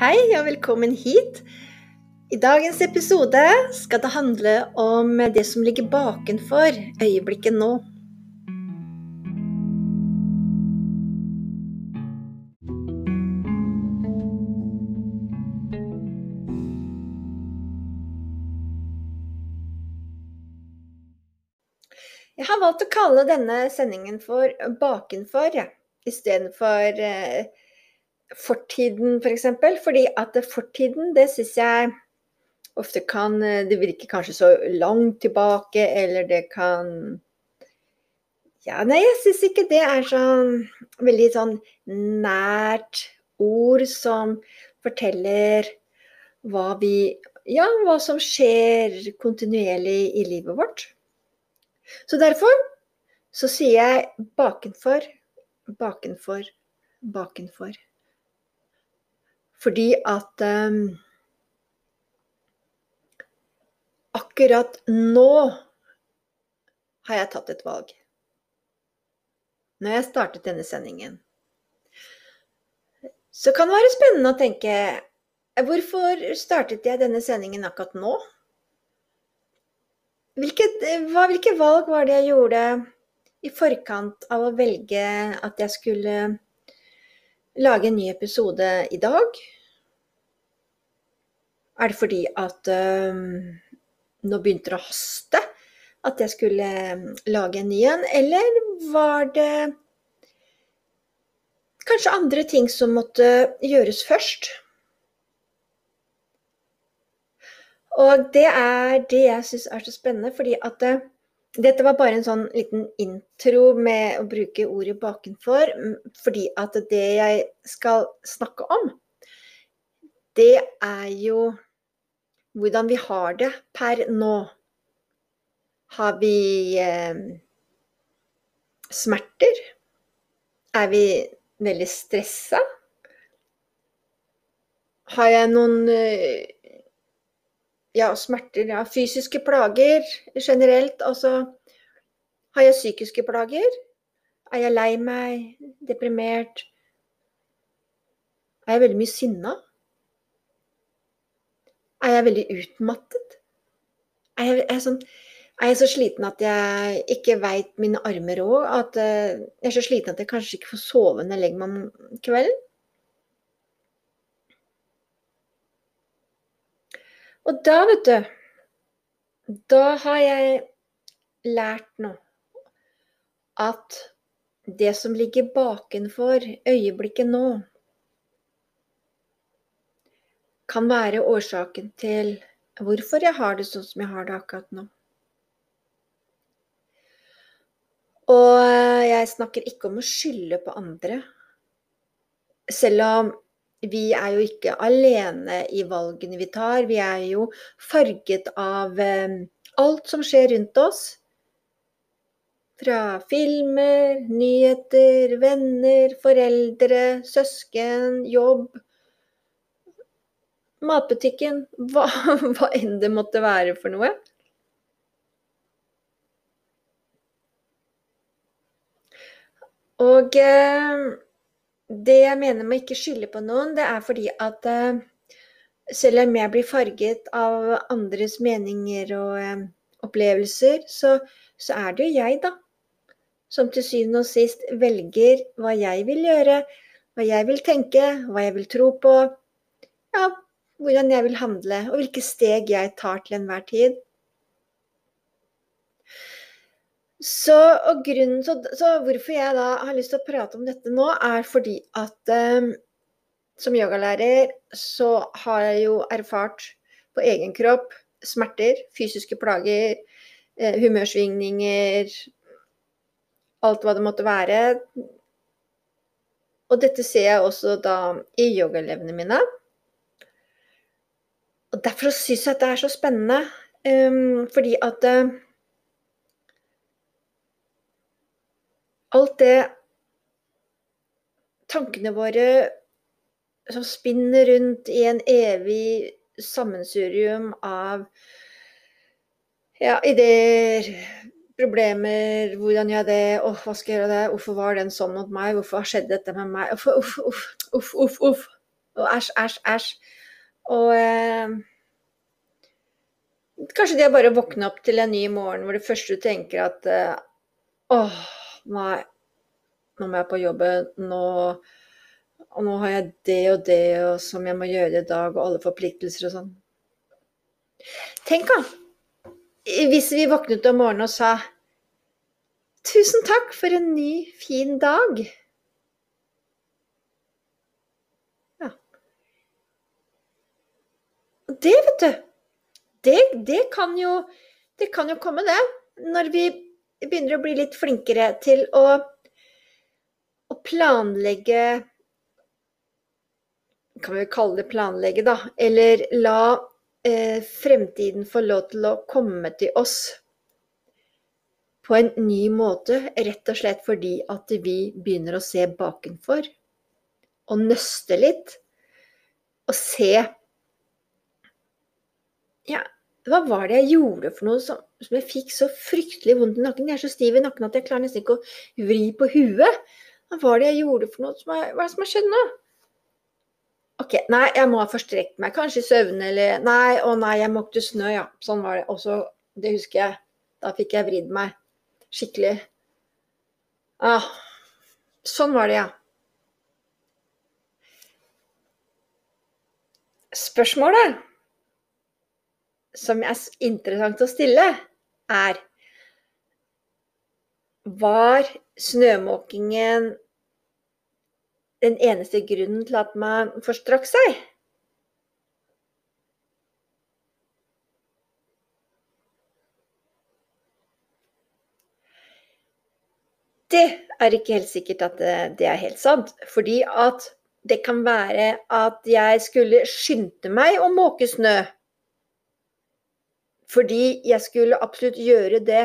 Hei og velkommen hit. I dagens episode skal det handle om det som ligger bakenfor øyeblikket nå. Jeg har valgt å kalle denne sendingen for Bakenfor, istedenfor eh, fortiden, f.eks. For eksempel, fordi at fortiden, det syns jeg ofte kan Det virker kanskje så langt tilbake, eller det kan Ja, nei, jeg syns ikke det er sånn veldig sånn nært ord som forteller hva vi Ja, hva som skjer kontinuerlig i livet vårt. Så derfor så sier jeg bakenfor, bakenfor, bakenfor. Fordi at um, akkurat nå har jeg tatt et valg. Når jeg startet denne sendingen. Så kan det være spennende å tenke Hvorfor startet jeg denne sendingen akkurat nå? Hvilket, hva, hvilke valg var det jeg gjorde i forkant av å velge at jeg skulle lage en ny episode i dag? Er det fordi at øh, nå begynte det å haste at jeg skulle lage en ny en, eller var det kanskje andre ting som måtte gjøres først? Og det er det jeg syns er så spennende, fordi at dette var bare en sånn liten intro med å bruke ordet bakenfor, fordi at det jeg skal snakke om, det er jo hvordan vi har det per nå. Har vi eh, smerter? Er vi veldig stressa? Har jeg noen eh, ja, smerter, ja, fysiske plager generelt. Altså har jeg psykiske plager? Er jeg lei meg? Deprimert? Er jeg veldig mye sinna? Er jeg veldig utmattet? Er jeg, er jeg, sånn, er jeg så sliten at jeg ikke veit mine armer òg? At uh, jeg er så sliten at jeg kanskje ikke får sove når jeg legger meg om kvelden? Og da, vet du Da har jeg lært nå at det som ligger bakenfor øyeblikket nå, kan være årsaken til hvorfor jeg har det sånn som jeg har det akkurat nå. Og jeg snakker ikke om å skylde på andre. Selv om vi er jo ikke alene i valgene vi tar. Vi er jo farget av eh, alt som skjer rundt oss. Fra filmer, nyheter, venner, foreldre, søsken, jobb. Matbutikken. Hva, hva enn det måtte være for noe. Og eh, det jeg mener med ikke skylde på noen, det er fordi at uh, selv om jeg blir farget av andres meninger og uh, opplevelser, så, så, er det jo jeg, da, som til syvende og sist velger hva jeg vil gjøre, hva jeg vil tenke, hva jeg vil tro på, ja, hvordan jeg vil handle, og hvilke steg jeg tar til enhver tid. Så, og grunnen, så, så, hvorfor jeg da har lyst til å prate om dette nå, er fordi at eh, som yogalærer så har jeg jo erfart på egen kropp smerter, fysiske plager, eh, humørsvingninger, alt hva det måtte være. Og dette ser jeg også da i yogaelevene mine. Og derfor syns jeg at det er så spennende, um, fordi at uh, alt det Tankene våre som spinner rundt i en evig sammensurium av ja, ideer, problemer, hvordan gjør jeg det, oh, hva skal jeg gjøre det, hvorfor var den sånn mot meg, hvorfor har skjedd dette med meg, uff, uff, uff, uff, uff. Og æsj, æsj, æsj. Og eh, kanskje det er bare å våkne opp til en ny morgen hvor det første du tenker at eh, åh, nei, nå må jeg på jobben, nå, og nå har jeg det og det og som jeg må gjøre i dag, og alle forpliktelser og sånn. Tenk da, hvis vi våknet om morgenen og sa tusen takk for en ny, fin dag. Ja. det, vet du, det, det, kan jo, det kan jo komme, det. Når vi begynner å bli litt flinkere til å, å planlegge Kan vi kalle det planlegge, da. Eller la eh, fremtiden få lov til å komme til oss på en ny måte, rett og slett fordi at vi begynner å se bakenfor. Og nøste litt. Og se ja, hva var det jeg gjorde for noe som, som, jeg fikk så fryktelig vondt i nakken? Jeg er så stiv i nakken at jeg klarer nesten ikke å vri på huet. Hva var det jeg gjorde for noe? Som er, hva er det som har skjedd nå? Ok, nei, jeg må ha forstrekt meg. Kanskje i søvne eller Nei, å nei, jeg måkte snø, ja. Sånn var det. Og så, det husker jeg. Da fikk jeg vridd meg skikkelig. Ah, sånn var det, ja. Spørsmålet som er interessant å stille, er Var snømåkingen den eneste grunnen til at man forstrakk seg? Det er ikke helt sikkert at det er helt sant. Fordi at det kan være at jeg skulle skynde meg å måke snø. Fordi jeg skulle absolutt gjøre det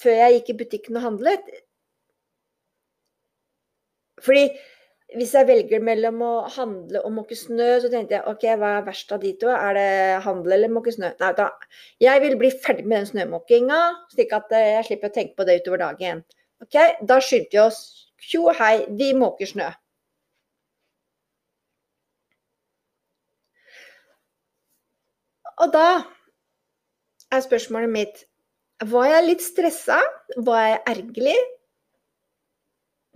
før jeg gikk i butikken og handlet. Fordi hvis jeg velger mellom å handle og måke snø, så tenkte jeg ok, hva er verst av de to? Er det handel eller måke snø? Nei, da, jeg vil bli ferdig med den snømåkinga, slik at eh, jeg slipper å tenke på det utover dagen. Ok, Da skyndte vi oss. Tjo hei, vi måker snø. Og da er spørsmålet mitt Var jeg litt stressa? Var jeg ergerlig?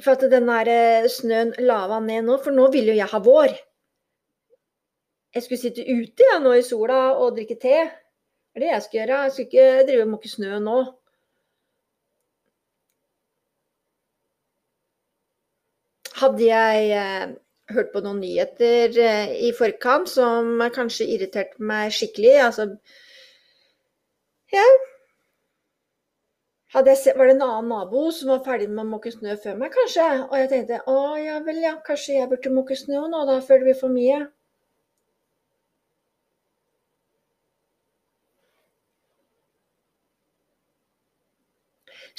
For at den der eh, snøen lava ned nå, for nå vil jo jeg ha vår. Jeg skulle sitte ute ja, nå i sola og drikke te. Det er det jeg skulle gjøre. Jeg skulle ikke drive og måke snø nå. Hadde jeg eh, hørt på noen nyheter eh, i forkant som kanskje irriterte meg skikkelig. Altså Ja. Sett, var det en annen nabo som var ferdig med å måke snø før meg, kanskje? Og jeg tenkte å ja vel, ja, kanskje jeg burde måke snø nå, da, det blir for mye.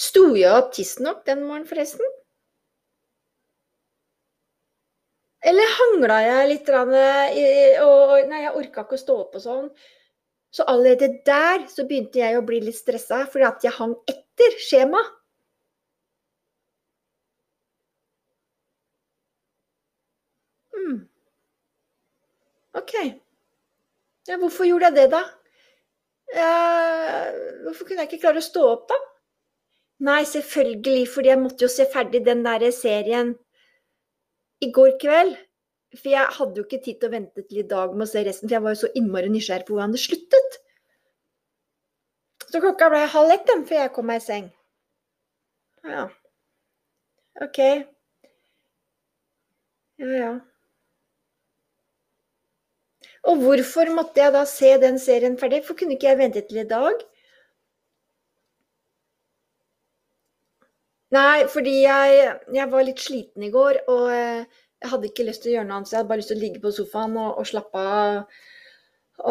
Sto jeg opp tidsnok den morgenen, forresten? Eller hangla jeg litt, og nei, jeg orka ikke å stå opp og sånn. Så allerede der så begynte jeg å bli litt stressa, fordi at jeg hang etter skjema. Mm. OK. Ja, hvorfor gjorde jeg det, da? Uh, hvorfor kunne jeg ikke klare å stå opp, da? Nei, selvfølgelig, fordi jeg måtte jo se ferdig den der serien i går kveld. For jeg hadde jo ikke tid til å vente til i dag med å se resten, for jeg var jo så innmari nysgjerrig på hvordan det sluttet. Så klokka ble halv ett før jeg kom meg i seng. Ja. OK. Ja, ja. Og hvorfor måtte jeg da se den serien ferdig? For kunne ikke jeg vente til i dag? Nei, fordi jeg, jeg var litt sliten i går, og eh, jeg hadde ikke lyst til å gjøre noe annet, så jeg hadde bare lyst til å ligge på sofaen og, og slappe av.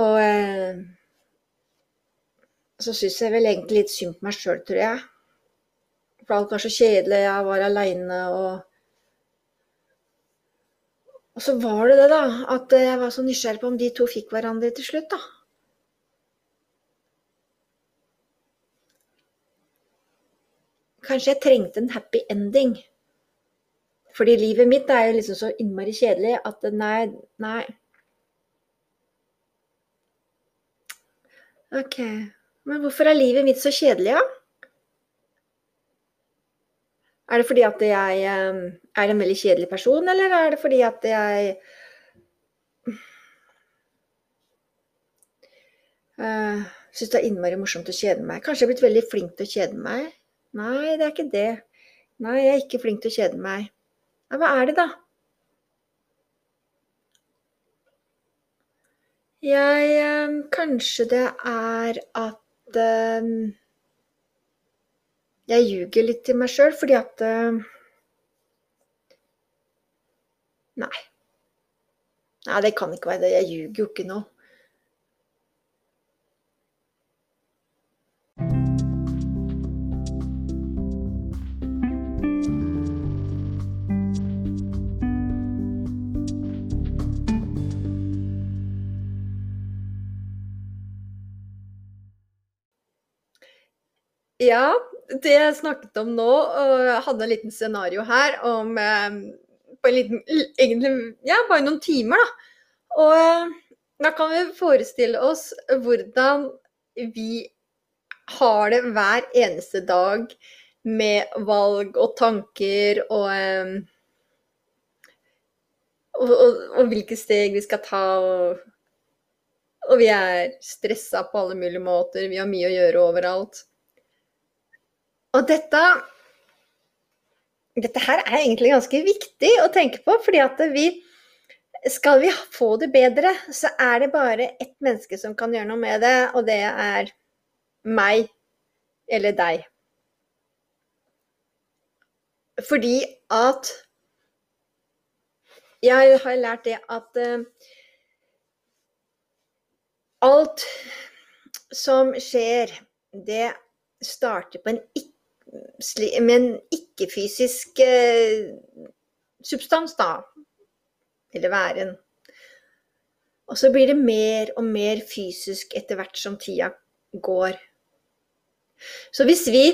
Og eh, så syns jeg vel egentlig litt synd på meg sjøl, tror jeg. For alt var så kjedelig, jeg var aleine og Og så var det det, da, at jeg var så nysgjerrig på om de to fikk hverandre til slutt, da. Kanskje jeg trengte en happy ending. Fordi livet mitt er jo liksom så innmari kjedelig at nei, nei. Ok. Men hvorfor er livet mitt så kjedelig, da? Er det fordi at jeg eh, er en veldig kjedelig person, eller er det fordi at jeg uh, syns det er innmari morsomt å kjede meg? Kanskje jeg er blitt veldig flink til å kjede meg? Nei, det er ikke det. Nei, jeg er ikke flink til å kjede meg. Ja, hva er det, da? Jeg um, Kanskje det er at um, jeg ljuger litt til meg sjøl fordi at uh, Nei. Nei, det kan ikke være det. Jeg ljuger jo ikke nå. Ja, det jeg snakket om nå, og jeg hadde en liten scenario her om eh, På en liten Egentlig ja, bare noen timer, da. Og eh, da kan vi forestille oss hvordan vi har det hver eneste dag med valg og tanker og eh, og, og, og, hvilke steg vi skal ta. Og, og vi er stressa på alle mulige måter. Vi har mye å gjøre overalt. Og dette dette her er egentlig ganske viktig å tenke på, fordi at vi skal vi få det bedre, så er det bare ett menneske som kan gjøre noe med det, og det er meg eller deg. Fordi at Jeg har lært det at uh, alt som skjer, det starter på en ikke med en ikke-fysisk eh, substans, da. Eller væren. Og så blir det mer og mer fysisk etter hvert som tida går. Så hvis vi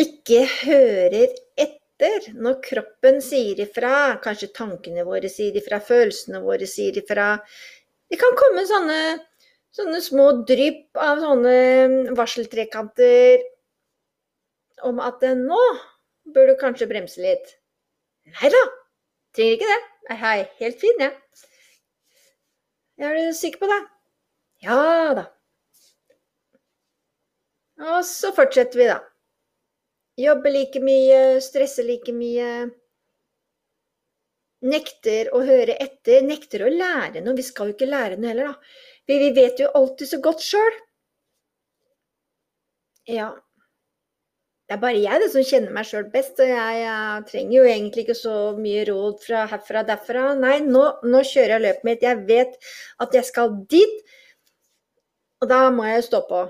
ikke hører etter når kroppen sier ifra, kanskje tankene våre sier ifra, følelsene våre sier ifra Det kan komme sånne sånne små drypp av sånne varseltrekanter om at nå bør du kanskje bremse litt. Nei da, trenger ikke det. Jeg er helt fin, jeg. Ja. Er du sikker på det? Ja da. Og så fortsetter vi, da. Jobber like mye, stresser like mye. Nekter å høre etter, nekter å lære noe. Vi skal jo ikke lære noe heller, da. For vi vet jo alltid så godt sjøl. Ja. Det er bare jeg det som kjenner meg sjøl best, og jeg, jeg, trenger jo egentlig ikke så mye råd fra herfra og derfra. Nei, nå, nå kjører jeg løpet mitt. Jeg vet at jeg skal dit, og da må jeg stå på.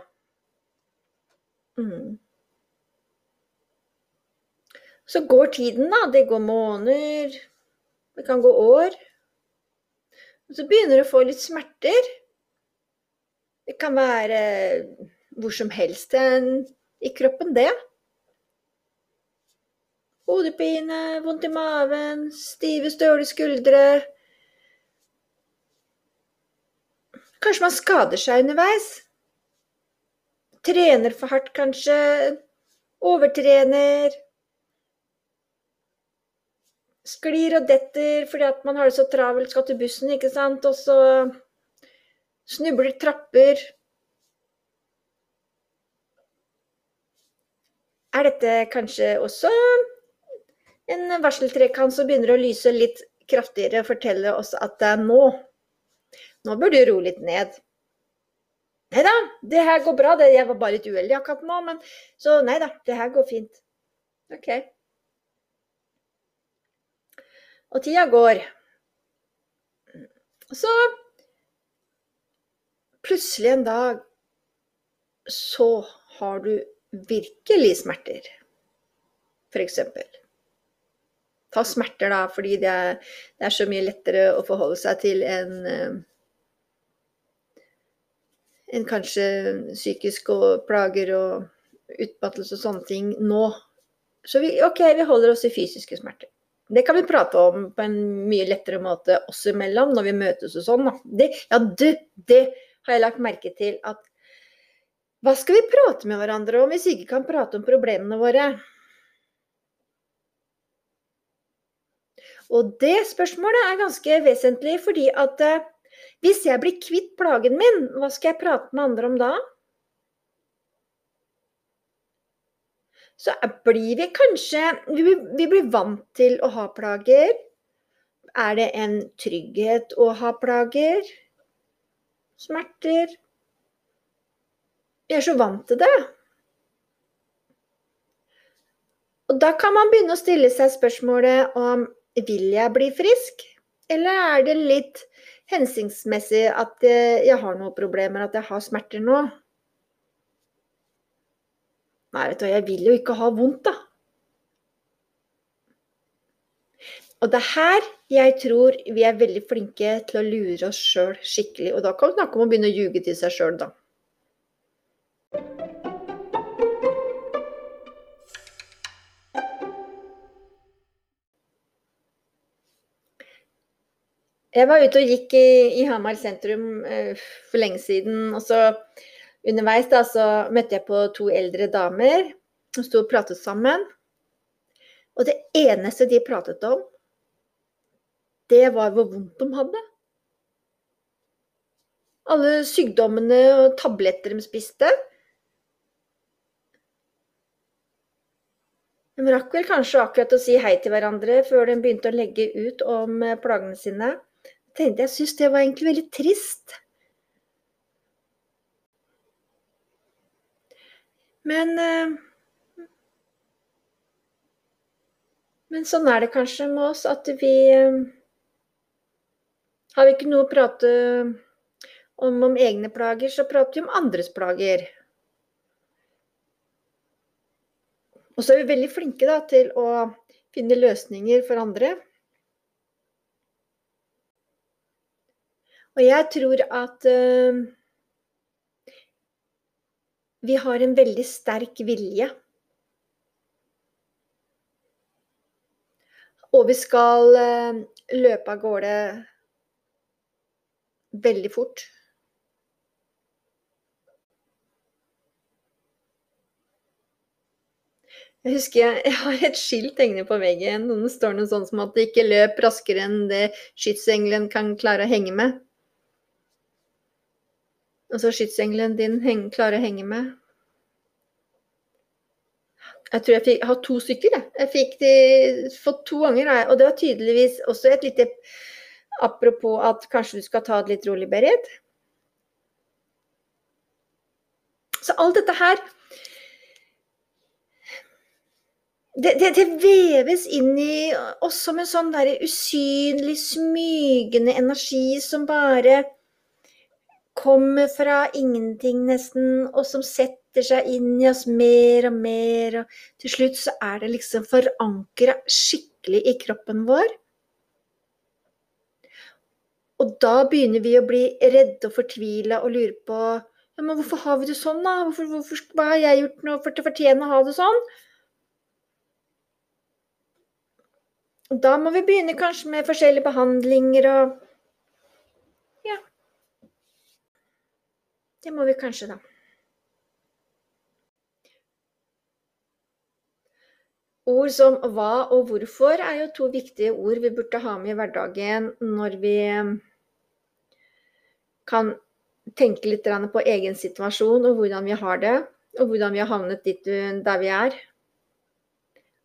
Mm. Så går tiden, da. Det går måneder. Det kan gå år. Og så begynner du å få litt smerter. Det kan være hvor som helst i kroppen, det. Hodepine, vondt i maven, stive, støle skuldre. Kanskje man skader seg underveis. Trener for hardt, kanskje. Overtrener. Sklir og detter fordi at man har det så travelt, skal til bussen, ikke sant. Og så Snubler trapper. Er dette kanskje også en varseltrekant som begynner å lyse litt kraftigere og fortelle oss at det er nå Nå bør du roe litt ned. Nei da, det her går bra. Jeg var bare litt uheldig akkurat nå, men så nei da, det her går fint. OK. Og tida går. Så Plutselig en dag så har du virkelig smerter, f.eks. Ta smerter, da, fordi det er, det er, så mye lettere å forholde seg til enn en eh, kanskje psykisk og plager og utmattelse og sånne ting nå. Så vi, ok, vi holder oss i fysiske smerter. Det kan vi prate om på en mye lettere måte oss imellom når vi møtes og sånn. Det, ja, du, det har jeg lagt merke til at Hva skal vi prate med hverandre om hvis vi ikke kan prate om problemene våre? Og det spørsmålet er ganske vesentlig, fordi at eh, hvis jeg blir kvitt plagen min, hva skal jeg prate med andre om da? så blir vi kanskje Vi blir vant til å ha plager. Er det en trygghet å ha plager? Smerter? Jeg er så vant til det. Og da kan man begynne å stille seg spørsmålet om vil jeg bli frisk, eller er det litt hensiktsmessig at jeg har noen problemer, at jeg har smerter nå? Nei, vet du, jeg vil jo ikke ha vondt, da. Og det er her jeg tror vi er veldig flinke til å lure oss sjøl skikkelig. Og da kan vi snakke om å begynne å ljuge til seg sjøl, da. Jeg var ute og gikk i, i Hamar sentrum uh, for lenge siden. og så Underveis da, så møtte jeg på to eldre damer som sto og pratet sammen. Og det eneste de pratet om, det var hvor vondt de hadde. Alle sykdommene og tabletter de spiste. De rakk vel kanskje akkurat å si hei til hverandre før de begynte å legge ut om plagene sine. Jeg tenkte jeg syntes det var egentlig veldig trist. Men eh, Men sånn er det kanskje med oss at vi eh, Har vi ikke noe å prate om om egne plager, så prater vi om andres plager. Og så er vi veldig flinke da, til å finne løsninger for andre. Og jeg tror at uh, vi har en veldig sterk vilje. Og vi skal uh, løpe av gårde veldig fort. Jeg husker jeg, jeg har et skilt hengende på veggen. Det står noe sånn som at det ikke løp raskere enn det skytsengelen kan klare å henge med. Altså skytsengelen din heng, klarer å henge med. Jeg tror jeg fikk, har to stykker. Jeg, jeg fikk de fått to ganger. Og det var tydeligvis også et lite Apropos at kanskje du skal ta det litt rolig, Berit. Så alt dette her det, det, det, veves inn i oss som en sånn der usynlig, smygende energi som bare kommer fra ingenting, nesten, og som setter seg inn i oss mer og mer. Og til slutt så er det liksom forankra skikkelig i kroppen vår. Og da begynner vi å bli redde og fortvila og lure på ja, men hvorfor har vi det sånn, da? Hvorfor, hvorfor, hva har jeg gjort nå for å fortjene å ha det sånn? Da må vi begynne kanskje med forskjellige behandlinger og Ja. Det må vi kanskje, da. Ord som hva og hvorfor er jo to viktige ord vi burde ha med i hverdagen når vi kan tenke litt på egen situasjon og hvordan vi har det, og hvordan vi har havnet dit der vi er.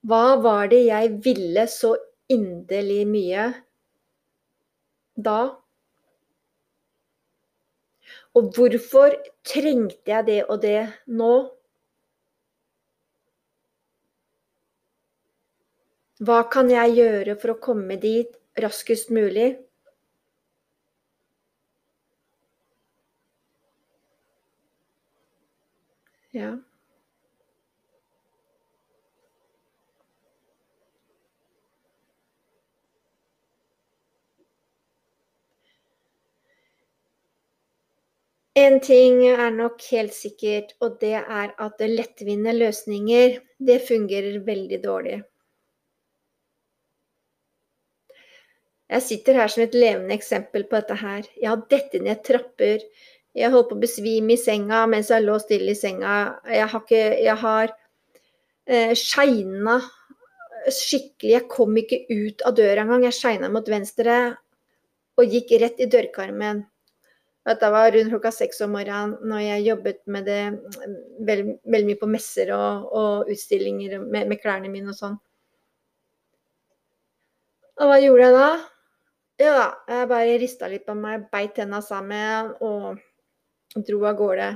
Hva var det jeg ville så inderlig mye da? Og hvorfor trengte jeg det og det nå? Hva kan jeg gjøre for å komme dit raskest mulig? Ja. En ting er nok helt sikkert, og det er at lettvinte løsninger det fungerer veldig dårlig. Jeg sitter her som et levende eksempel på dette her. Jeg har dette ned trapper. Jeg holdt på å besvime i senga mens jeg lå stille i senga. Jeg har, ikke, jeg har eh, shina skikkelig. Jeg kom ikke ut av døra engang. Jeg shina mot venstre og gikk rett i dørkarmen. Dette var rundt klokka seks om morgenen når jeg jobbet med det veldig, veldig mye på messer og, og utstillinger med, med, klærne mine og sånn. Og hva gjorde jeg da? Ja da, jeg bare rista litt på meg, beit tenna sammen og dro av gårde.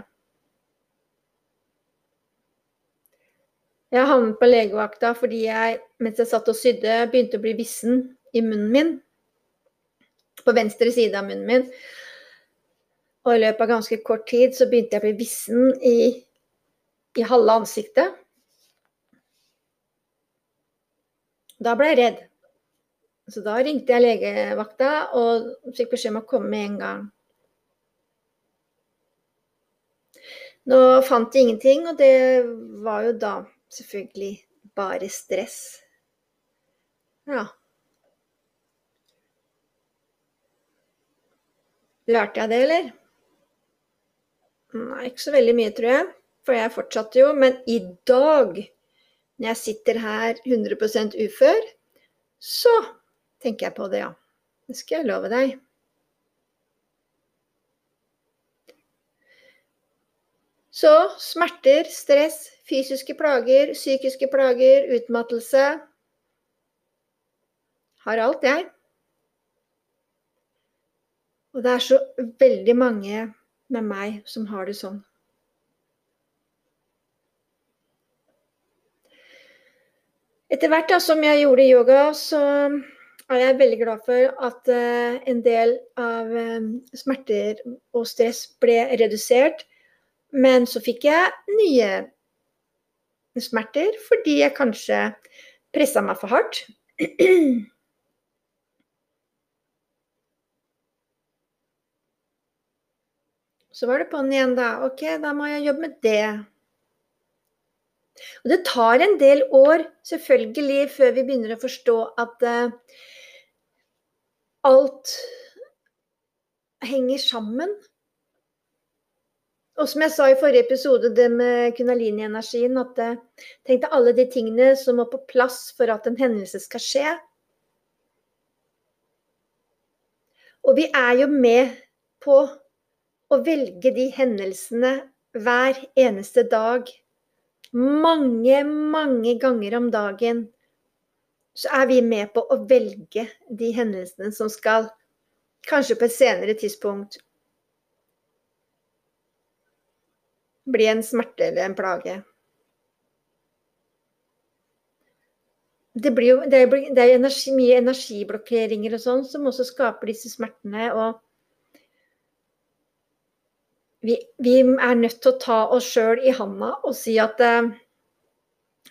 Jeg havnet på legevakta fordi jeg, mens jeg satt og sydde, begynte å bli vissen i munnen min. På venstre side av munnen min. Og i løpet av ganske kort tid så begynte jeg å bli vissen i, i halve ansiktet. Da ble jeg redd. Så da ringte jeg legevakta og fikk beskjed om å komme med en gang. Nå fant de ingenting, og det var jo da selvfølgelig bare stress. Ja. Lærte jeg det, eller? Nei, ikke så veldig mye, tror jeg. For jeg fortsatte jo. Men i dag, når jeg sitter her 100% ufør, så tenker jeg på det, ja. Det skal jeg love deg. Så smerter, stress, fysiske plager, psykiske plager, utmattelse Har alt, jeg. Og det er så veldig mange med meg som har det sånn. Etter hvert da, som jeg gjorde yoga, så er jeg veldig glad for at uh, en del av um, smerter og stress ble redusert. Men så fikk jeg nye smerter fordi jeg kanskje pressa meg for hardt. Så var det på'n igjen, da. Ok, da må jeg jobbe med det. Og det tar en del år, selvfølgelig, før vi begynner å forstå at uh, alt henger sammen. Og som jeg sa i forrige episode, det med kunalini-energien, at jeg tenk deg alle de tingene som må på plass for at en hendelse skal skje. Og vi er jo med på å velge de hendelsene hver eneste dag. Mange, mange ganger om dagen så er vi med på å velge de hendelsene som skal, kanskje på et senere tidspunkt, bli en smerte eller en plage. Det, jo, det er, det er energi, mye energiblokkeringer og sånn som også skaper disse smertene. og vi, vi er nødt til å ta oss sjøl i handa og si at uh,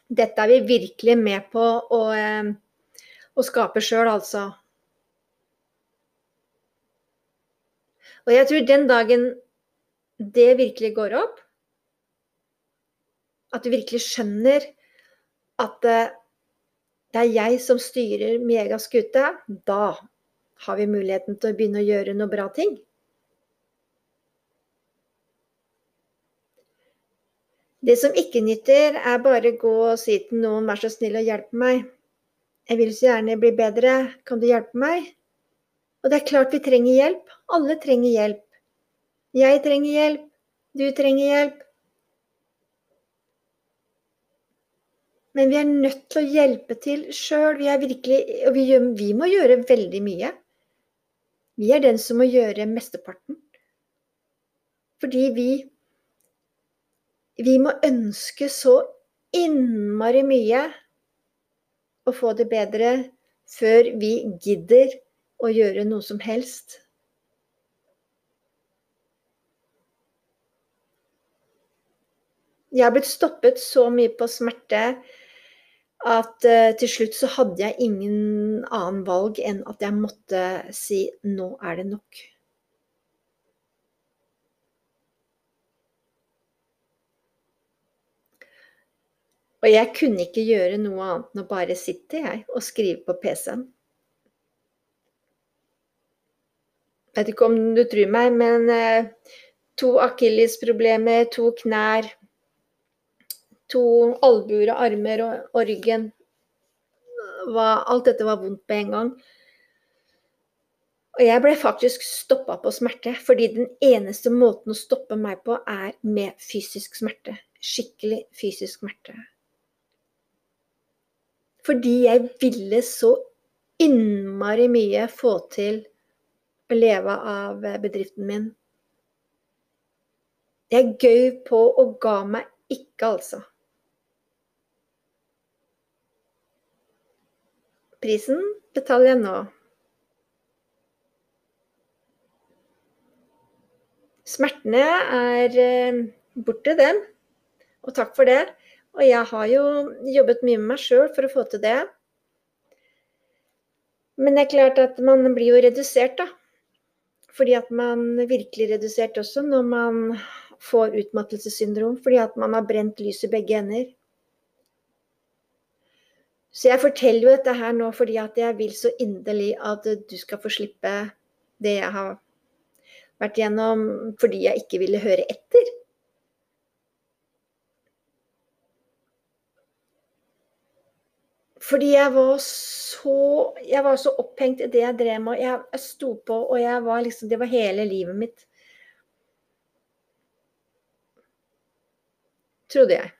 dette er vi virkelig med på å, uh, å skape sjøl, altså. Og jeg tror den dagen det virkelig går opp, at du virkelig skjønner at eh, det er jeg som styrer min da har vi muligheten til å begynne å gjøre noen bra ting. Det som ikke nytter, er bare gå og si til noen 'vær så snill og hjelpe meg'. Jeg vil så gjerne bli bedre, kan du hjelpe meg? Og det er klart vi trenger hjelp. Alle trenger hjelp. Jeg trenger hjelp. Du trenger hjelp. Men vi er nødt til å hjelpe til sjøl. Vi, vi, vi må gjøre veldig mye. Vi er den som må gjøre mesteparten. Fordi vi vi må ønske så innmari mye å få det bedre før vi gidder å gjøre noe som helst. Jeg har blitt stoppet så mye på smerte at uh, til slutt så hadde jeg ingen annen valg enn at jeg måtte si nå er det nok. Og jeg kunne ikke gjøre noe annet enn å bare sitte jeg og skrive på PC-en. Vet ikke om du tror meg, men uh, to akillesproblemer, to knær, to albuer og armer og, og ryggen var, Alt dette var vondt på en gang. Og jeg ble faktisk stoppa på smerte, fordi den eneste måten å stoppe meg på, er med fysisk smerte. Skikkelig fysisk smerte. Fordi jeg ville så innmari mye få til å leve av bedriften min. Jeg gøy på og ga meg ikke, altså. Prisen betaler jeg nå. Smertene er eh, borte, dem. Og takk for det. Og jeg har jo jobbet mye med meg sjøl for å få til det. Men det er klart at man blir jo redusert, da. Fordi at man virkelig redusert også når man får utmattelsessyndrom. Fordi at man har brent lys i begge ender. Så jeg forteller jo dette her nå fordi at jeg vil så inderlig at du skal få slippe det jeg har vært gjennom fordi jeg ikke ville høre etter. Fordi jeg var så Jeg var så opphengt i det jeg drev med. Jeg, jeg sto på, og jeg var liksom Det var hele livet mitt. Trodde jeg.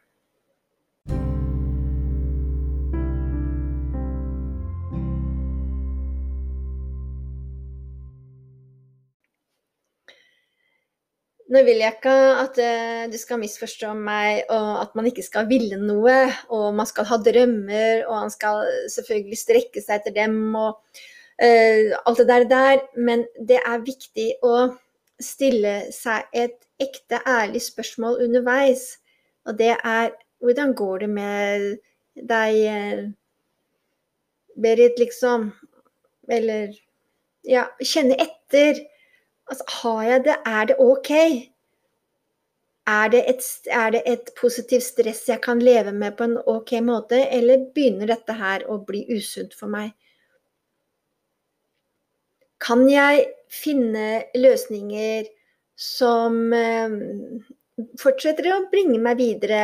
Nå vil jeg ikke at uh, du skal misforstå meg, og at man ikke skal ville noe. Og man skal ha drømmer, og man skal selvfølgelig strekke seg etter dem og uh, alt det der, der. Men det er viktig å stille seg et ekte, ærlig spørsmål underveis. Og det er hvordan går det med deg, uh, Berit, liksom? Eller ja, kjenne etter. Altså, har jeg det? Er det ok? Er det, et, er det, et, positivt stress jeg kan leve med på en ok måte, eller begynner dette her å bli usunt for meg? Kan jeg finne løsninger som eh, fortsetter å bringe meg videre,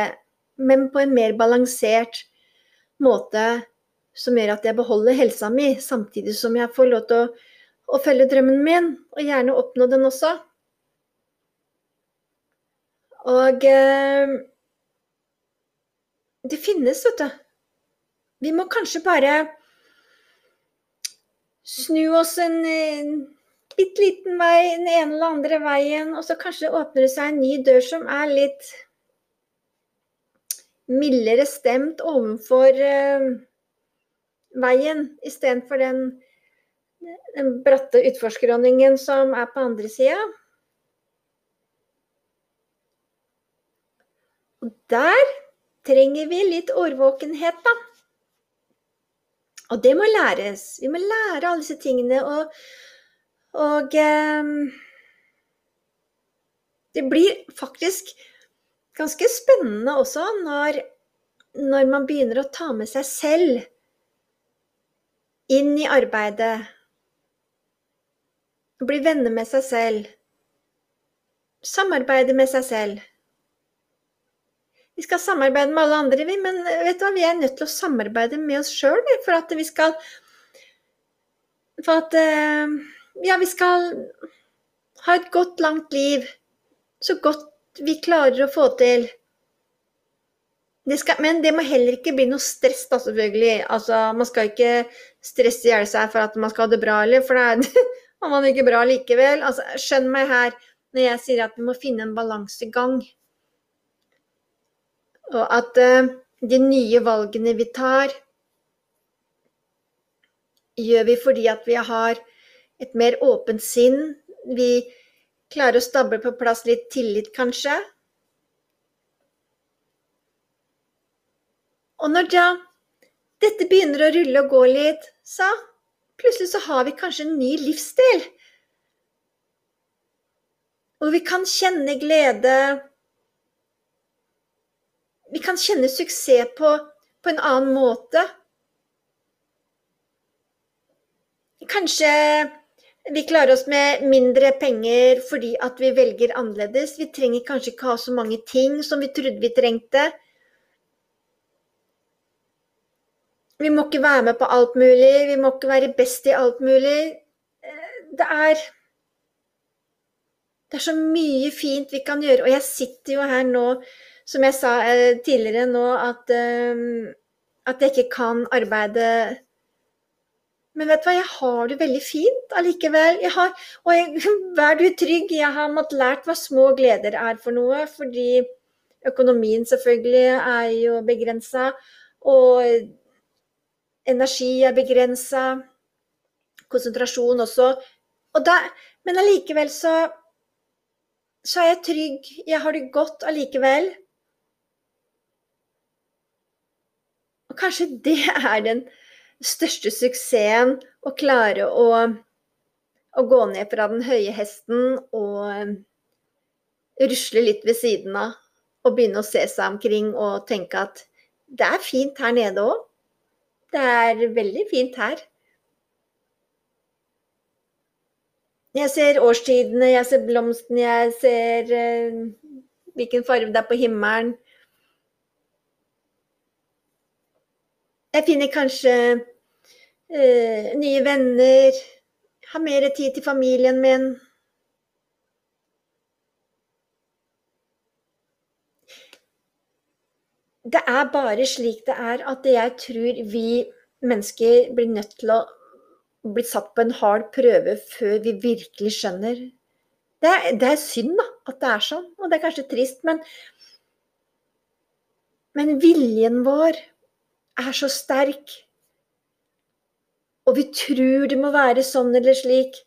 men på en mer balansert måte, som gjør at jeg beholder helsa mi, samtidig som jeg får lov til å og følge drømmen min, og gjerne oppnå den også. Og eh, det finnes, vet du. Vi må kanskje bare snu oss en, en bitte liten vei den ene eller andre veien, og så kanskje åpner det seg en ny dør som er litt mildere stemt overfor eh, veien, istedenfor den den bratte utforskråningen som er på andre sida. Og der trenger vi litt årvåkenhet, da. Og det må læres. Vi må lære alle disse tingene. Og, og eh, det blir faktisk ganske spennende også når, når man begynner å ta med seg selv inn i arbeidet bli venner med seg selv. Samarbeide med seg selv. Vi skal samarbeide med alle andre, vi, men vet du hva? vi er nødt til å samarbeide med oss sjøl for at vi skal For at eh, ja, vi skal ha et godt, langt liv. Så godt vi klarer å få til. Det skal, men det må heller ikke bli noe stress, da, selvfølgelig. Altså, man skal ikke stresse i hjel seg for at man skal ha det bra, eller for det er var man ikke bra likevel. Altså, skjønn meg her når jeg sier at vi må finne en balansegang. Og at uh, de nye valgene vi tar, gjør vi fordi at vi har et mer åpent sinn. Vi klarer å stable på plass litt tillit, kanskje. Og når da dette begynner å rulle og gå litt, så Plutselig så har vi kanskje en ny livsstil. Og vi kan kjenne glede vi kan kjenne suksess på, på en annen måte. Kanskje vi klarer oss med mindre penger fordi at vi velger annerledes. Vi trenger kanskje ikke ha så mange ting som vi trodde vi trengte. Vi må ikke være med på alt mulig, vi må ikke være best i alt mulig. Det er Det er så mye fint vi kan gjøre. Og jeg sitter jo her nå, som jeg sa eh, tidligere nå, at, eh, at jeg ikke kan arbeide men vet du hva, jeg har det veldig fint allikevel. Jeg har, og jeg, vær du trygg, jeg har måttet lært hva små gleder er for noe. Fordi økonomien selvfølgelig er jo begrensa, og energi er begrensa. Konsentrasjon også. Da, men allikevel så, så er jeg trygg. Jeg har det godt allikevel. Og kanskje det er den største suksessen å klare å, å, gå ned fra den høye hesten og rusle litt ved siden av. Og begynne å se seg omkring og tenke at det er fint her nede òg. Det er veldig fint her. Jeg ser årstidene, jeg ser blomstene, jeg ser eh, hvilken farge det er på himmelen. Jeg finner kanskje eh, nye venner, har mer tid til familien min. Det er bare slik det er at jeg tror vi mennesker blir nødt til å bli satt på en hard prøve før vi virkelig skjønner. Det er, det er synd da, at det er sånn, og det er kanskje trist, men, men viljen vår er så sterk. Og vi tror det må være sånn eller slik.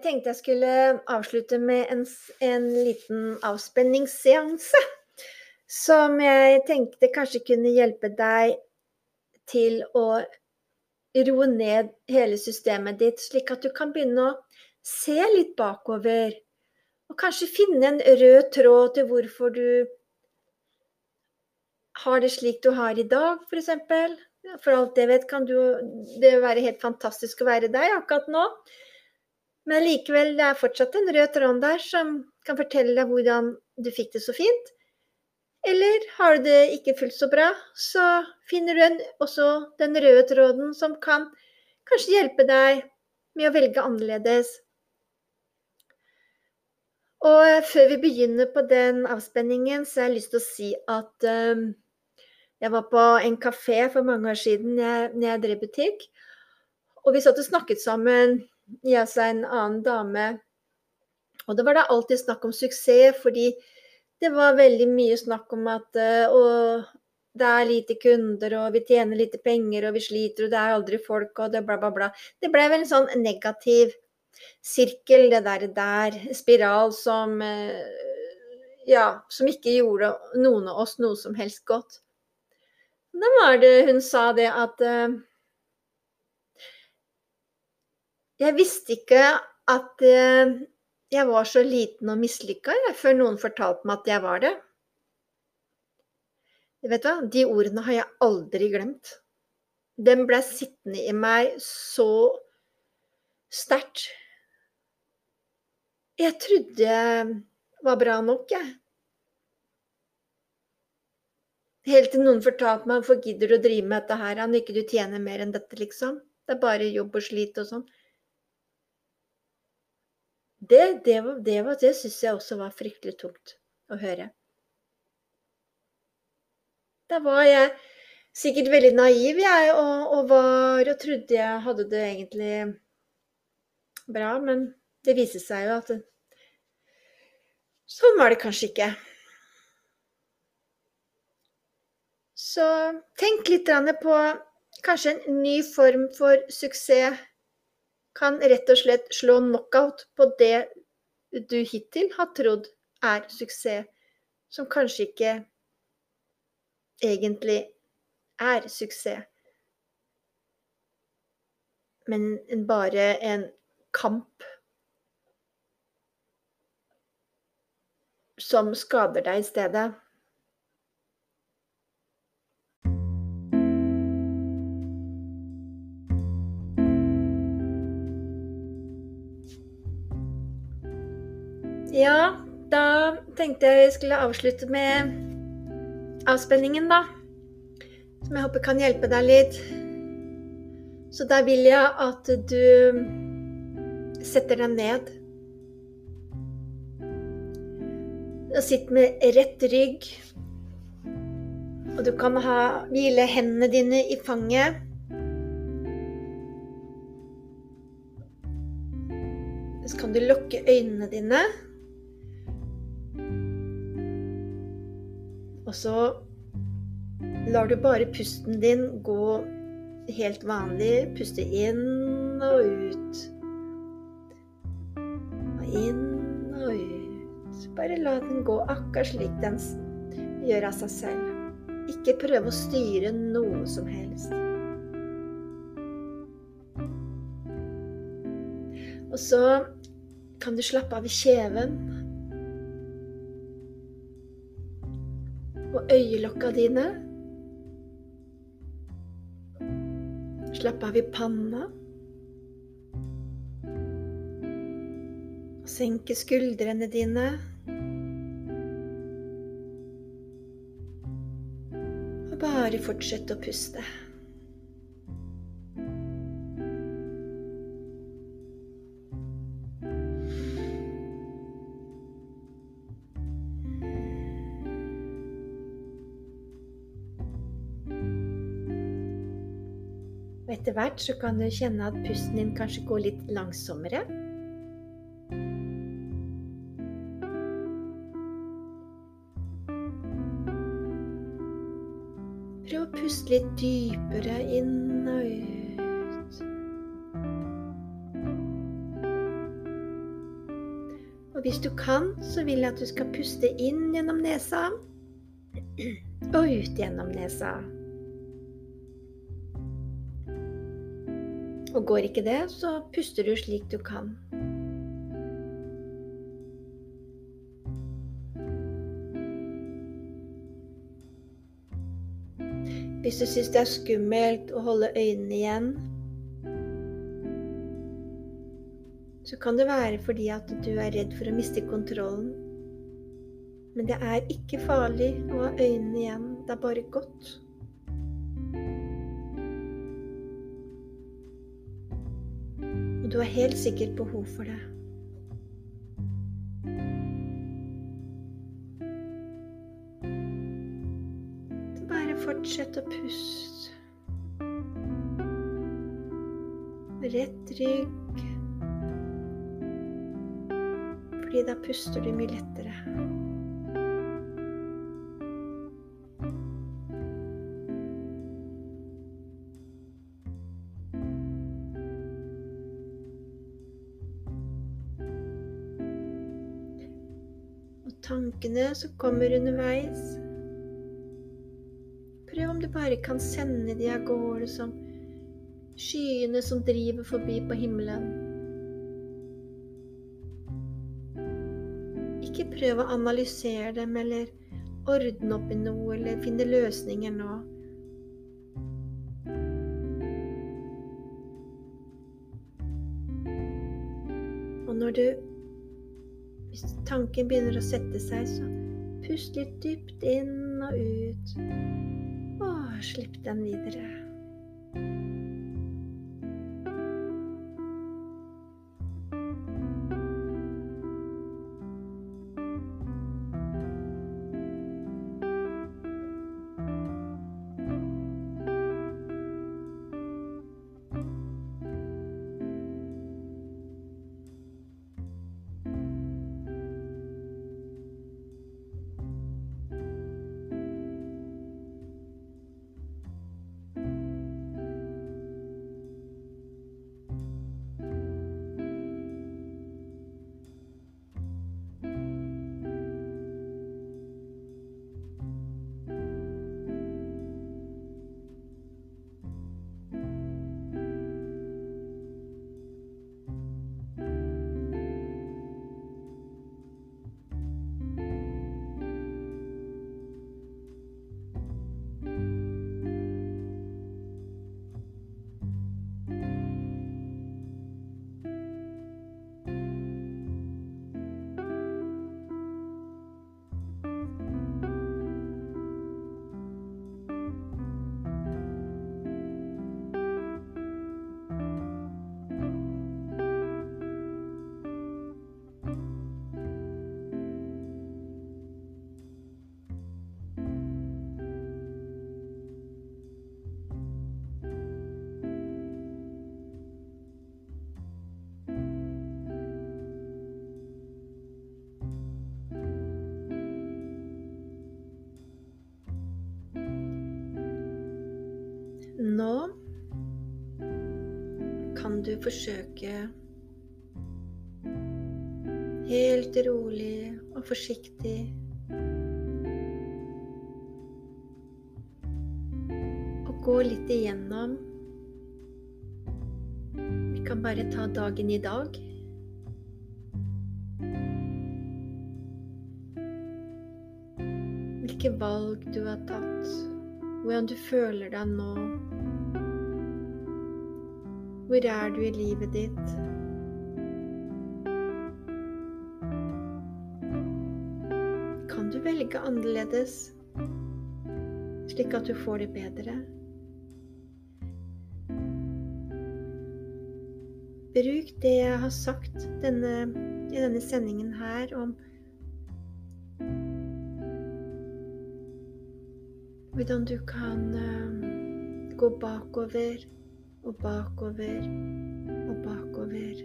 Jeg tenkte jeg skulle avslutte med en, en liten avspenningsseanse. Som jeg tenkte kanskje kunne hjelpe deg til å roe ned hele systemet ditt, slik at du kan begynne å Se litt bakover, og kanskje finne en rød tråd til hvorfor du har det slik du har i dag, f.eks. For alt jeg vet, kan du, det være helt fantastisk å være deg akkurat nå. Men likevel, det er fortsatt en rød tråd der som kan fortelle deg hvordan du fikk det så fint. Eller har du det ikke fullt så bra, så finner du en, også den røde tråden som kan kanskje hjelpe deg med å velge annerledes. Og før vi begynner på den avspenningen, så har jeg lyst til å si at um, jeg var på en kafé for mange år siden jeg, når jeg drev butikk. Og vi satt og snakket sammen, jeg seg en annen dame. Og det var da alltid snakk om suksess, fordi det var veldig mye snakk om at uh, det er lite kunder, og vi tjener lite penger, og vi sliter, og det er aldri folk, og det bla, bla, bla. Det ble vel en sånn negativ sirkel, det der, der spiral som eh, Ja, som ikke gjorde noen av oss noe som helst godt. Da var det hun sa det at uh, Jeg visste ikke at uh, jeg var så liten og mislykka før noen fortalte meg at jeg var det. Vet du hva, de ordene har jeg aldri glemt. Den ble sittende i meg så sterkt jeg trodde jeg var bra nok, jeg. Helt til noen fortalte meg hvorfor gidder du å drive med dette her, han ikke du tjener mer enn dette, liksom. Det er bare jobb og slit og sånn. Det, det, det, det syns jeg også var fryktelig tungt å høre. Da var jeg sikkert veldig naiv, jeg, og, og var og trodde jeg hadde det egentlig bra, men det viser seg jo at sånn var det kanskje ikke. Så tenk litt på kanskje en ny form for suksess kan rett og slett slå knockout på det du hittil har trodd er suksess, som kanskje ikke egentlig er suksess men bare en kamp som skader deg i stedet. Ja, da tenkte jeg jeg skulle avslutte med avspenningen, da. Som jeg håper kan hjelpe deg litt. Så da vil jeg at du setter deg ned. Og sitter med rett rygg. Og du kan ha, hvile hendene dine i fanget. Så kan du lukke øynene dine. Og så lar du bare pusten din gå helt vanlig. Puste inn og ut. Og inn og ut. Bare la den gå akkurat slik den gjør av seg selv. Ikke prøve å styre noe som helst. Og så kan du slappe av i kjeven. Og øyelokka dine. Slapp av i panna. Senke skuldrene dine. Og bare fortsette å puste. Og etter hvert så kan du kjenne at pusten din kanskje går litt langsommere. Prøv å puste litt dypere inn og ut. Og hvis du kan, så vil jeg at du skal puste inn gjennom nesa og ut gjennom nesa. Og går ikke det, så puster du slik du kan. Hvis du syns det er skummelt å holde øynene igjen, så kan det være fordi at du er redd for å miste kontrollen. Men det er ikke farlig å ha øynene igjen. Det er bare godt. Du har helt sikkert behov for det. Så bare fortsett å puste. Rett rygg. Fordi da puster du mye lettere. Tankene som kommer underveis Prøv om du bare kan sende de av gårde som skyene som driver forbi på himmelen. Ikke prøv å analysere dem eller ordne opp i noe eller finne løsninger nå. Tanken begynner å sette seg, så pust litt dypt inn og ut. Og slipp den videre. Kan du forsøke helt rolig og forsiktig å gå litt igjennom Vi kan bare ta dagen i dag. Hvilke valg du har tatt, hvordan du føler deg nå. Hvor er du i livet ditt? Kan du velge annerledes, slik at du får det bedre? Bruk det jeg har sagt denne, i denne sendingen her om hvordan du kan uh, gå bakover og bakover og bakover.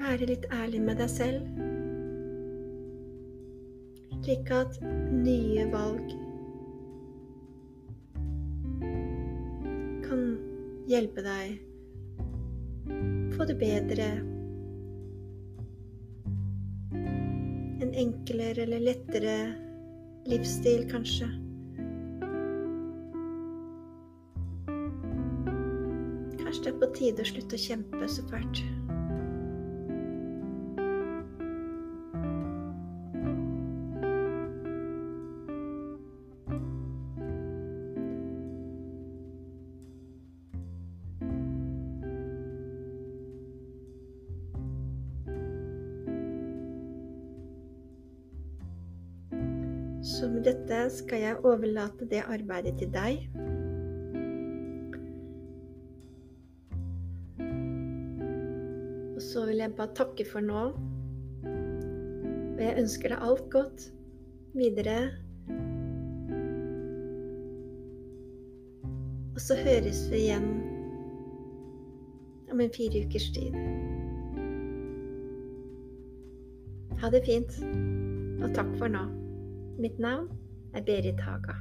Være litt ærlig med deg selv, slik at nye valg kan hjelpe deg få det bedre. En enklere eller lettere livsstil, kanskje. Kanskje det er på tide å slutte å kjempe så fælt. Så med dette skal jeg overlate det arbeidet til deg. Jeg bare takke for nå. Og jeg ønsker deg alt godt videre. Og så høres vi igjen om en fire ukers tid. Ha det fint, og takk for nå. Mitt navn er Berit Haga.